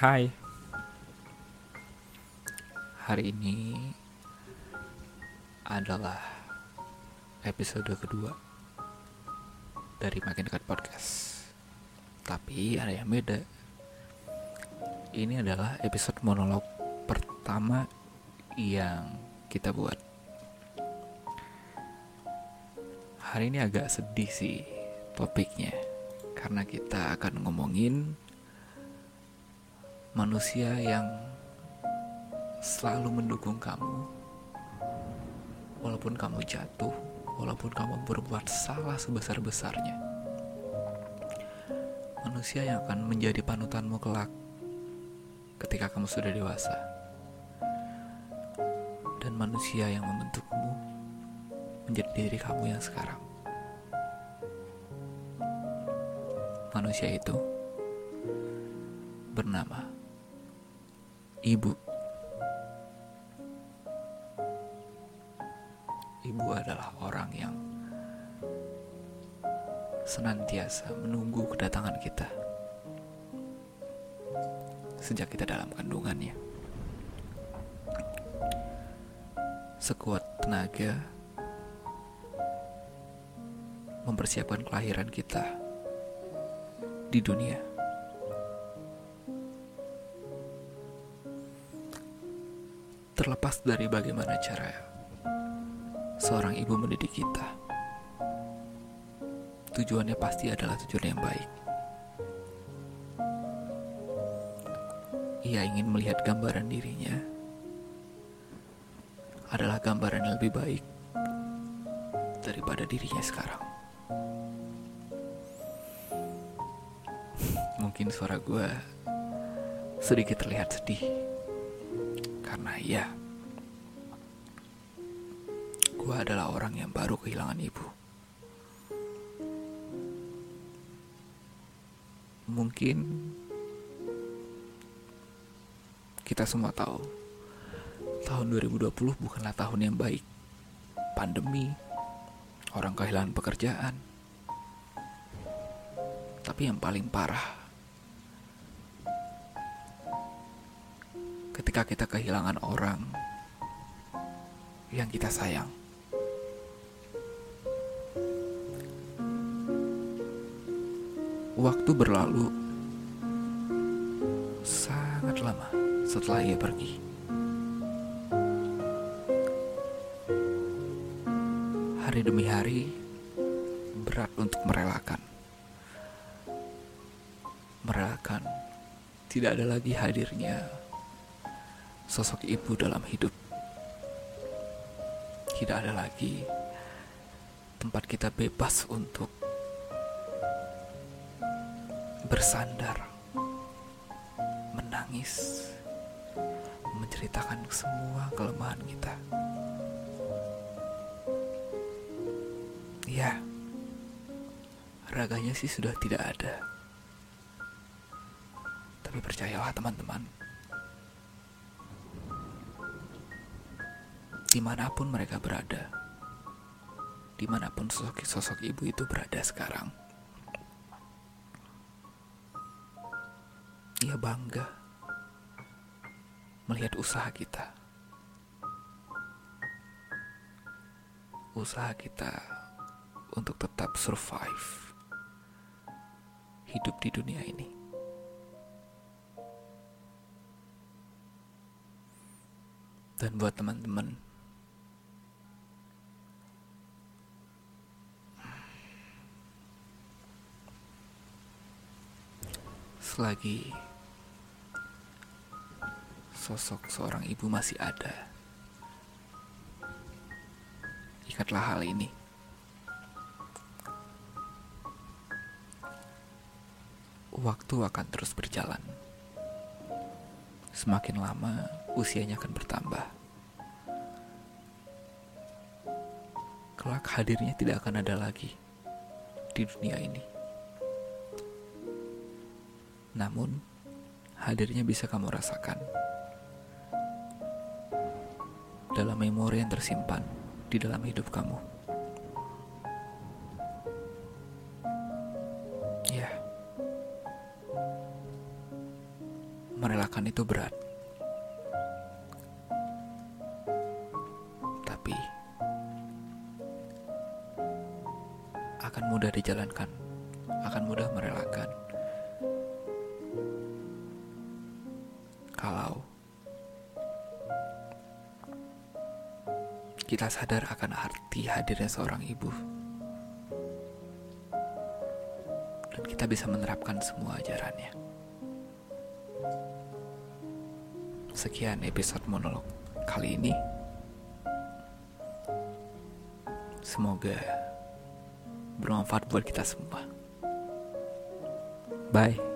Hai. Hari ini adalah episode kedua dari Makin Dekat Podcast. Tapi ada yang beda. Ini adalah episode monolog pertama yang kita buat. Hari ini agak sedih sih topiknya Karena kita akan ngomongin manusia yang selalu mendukung kamu, walaupun kamu jatuh, walaupun kamu berbuat salah sebesar-besarnya. Manusia yang akan menjadi panutanmu kelak ketika kamu sudah dewasa, dan manusia yang membentukmu menjadi diri kamu yang sekarang. Manusia itu bernama Ibu. Ibu adalah orang yang senantiasa menunggu kedatangan kita sejak kita dalam kandungannya. Sekuat tenaga mempersiapkan kelahiran kita di dunia. Terlepas dari bagaimana cara seorang ibu mendidik kita, tujuannya pasti adalah tujuan yang baik. Ia ingin melihat gambaran dirinya adalah gambaran yang lebih baik daripada dirinya sekarang. Mungkin suara gue sedikit terlihat sedih karena ya, gue adalah orang yang baru kehilangan ibu. Mungkin kita semua tahu, tahun 2020 bukanlah tahun yang baik. Pandemi, orang kehilangan pekerjaan. Tapi yang paling parah ketika kita kehilangan orang yang kita sayang. Waktu berlalu sangat lama setelah ia pergi. Hari demi hari berat untuk merelakan. Merelakan tidak ada lagi hadirnya sosok ibu dalam hidup. Tidak ada lagi tempat kita bebas untuk bersandar, menangis, menceritakan semua kelemahan kita. Ya, raganya sih sudah tidak ada. Tapi percayalah teman-teman, di mana pun mereka berada, di mana pun sosok-sosok ibu itu berada sekarang. Ia bangga melihat usaha kita. Usaha kita untuk tetap survive hidup di dunia ini. Dan buat teman-teman selagi sosok seorang ibu masih ada. Ingatlah hal ini. Waktu akan terus berjalan. Semakin lama, usianya akan bertambah. Kelak hadirnya tidak akan ada lagi di dunia ini. Namun, hadirnya bisa kamu rasakan dalam memori yang tersimpan di dalam hidup kamu. Ya, merasakan itu berat. Tapi akan mudah dijalankan, akan mudah merelakan. Kalau kita sadar akan arti hadirnya seorang ibu. Dan kita bisa menerapkan semua ajarannya. Sekian episode monolog kali ini. Semoga bermanfaat buat kita semua. Bye.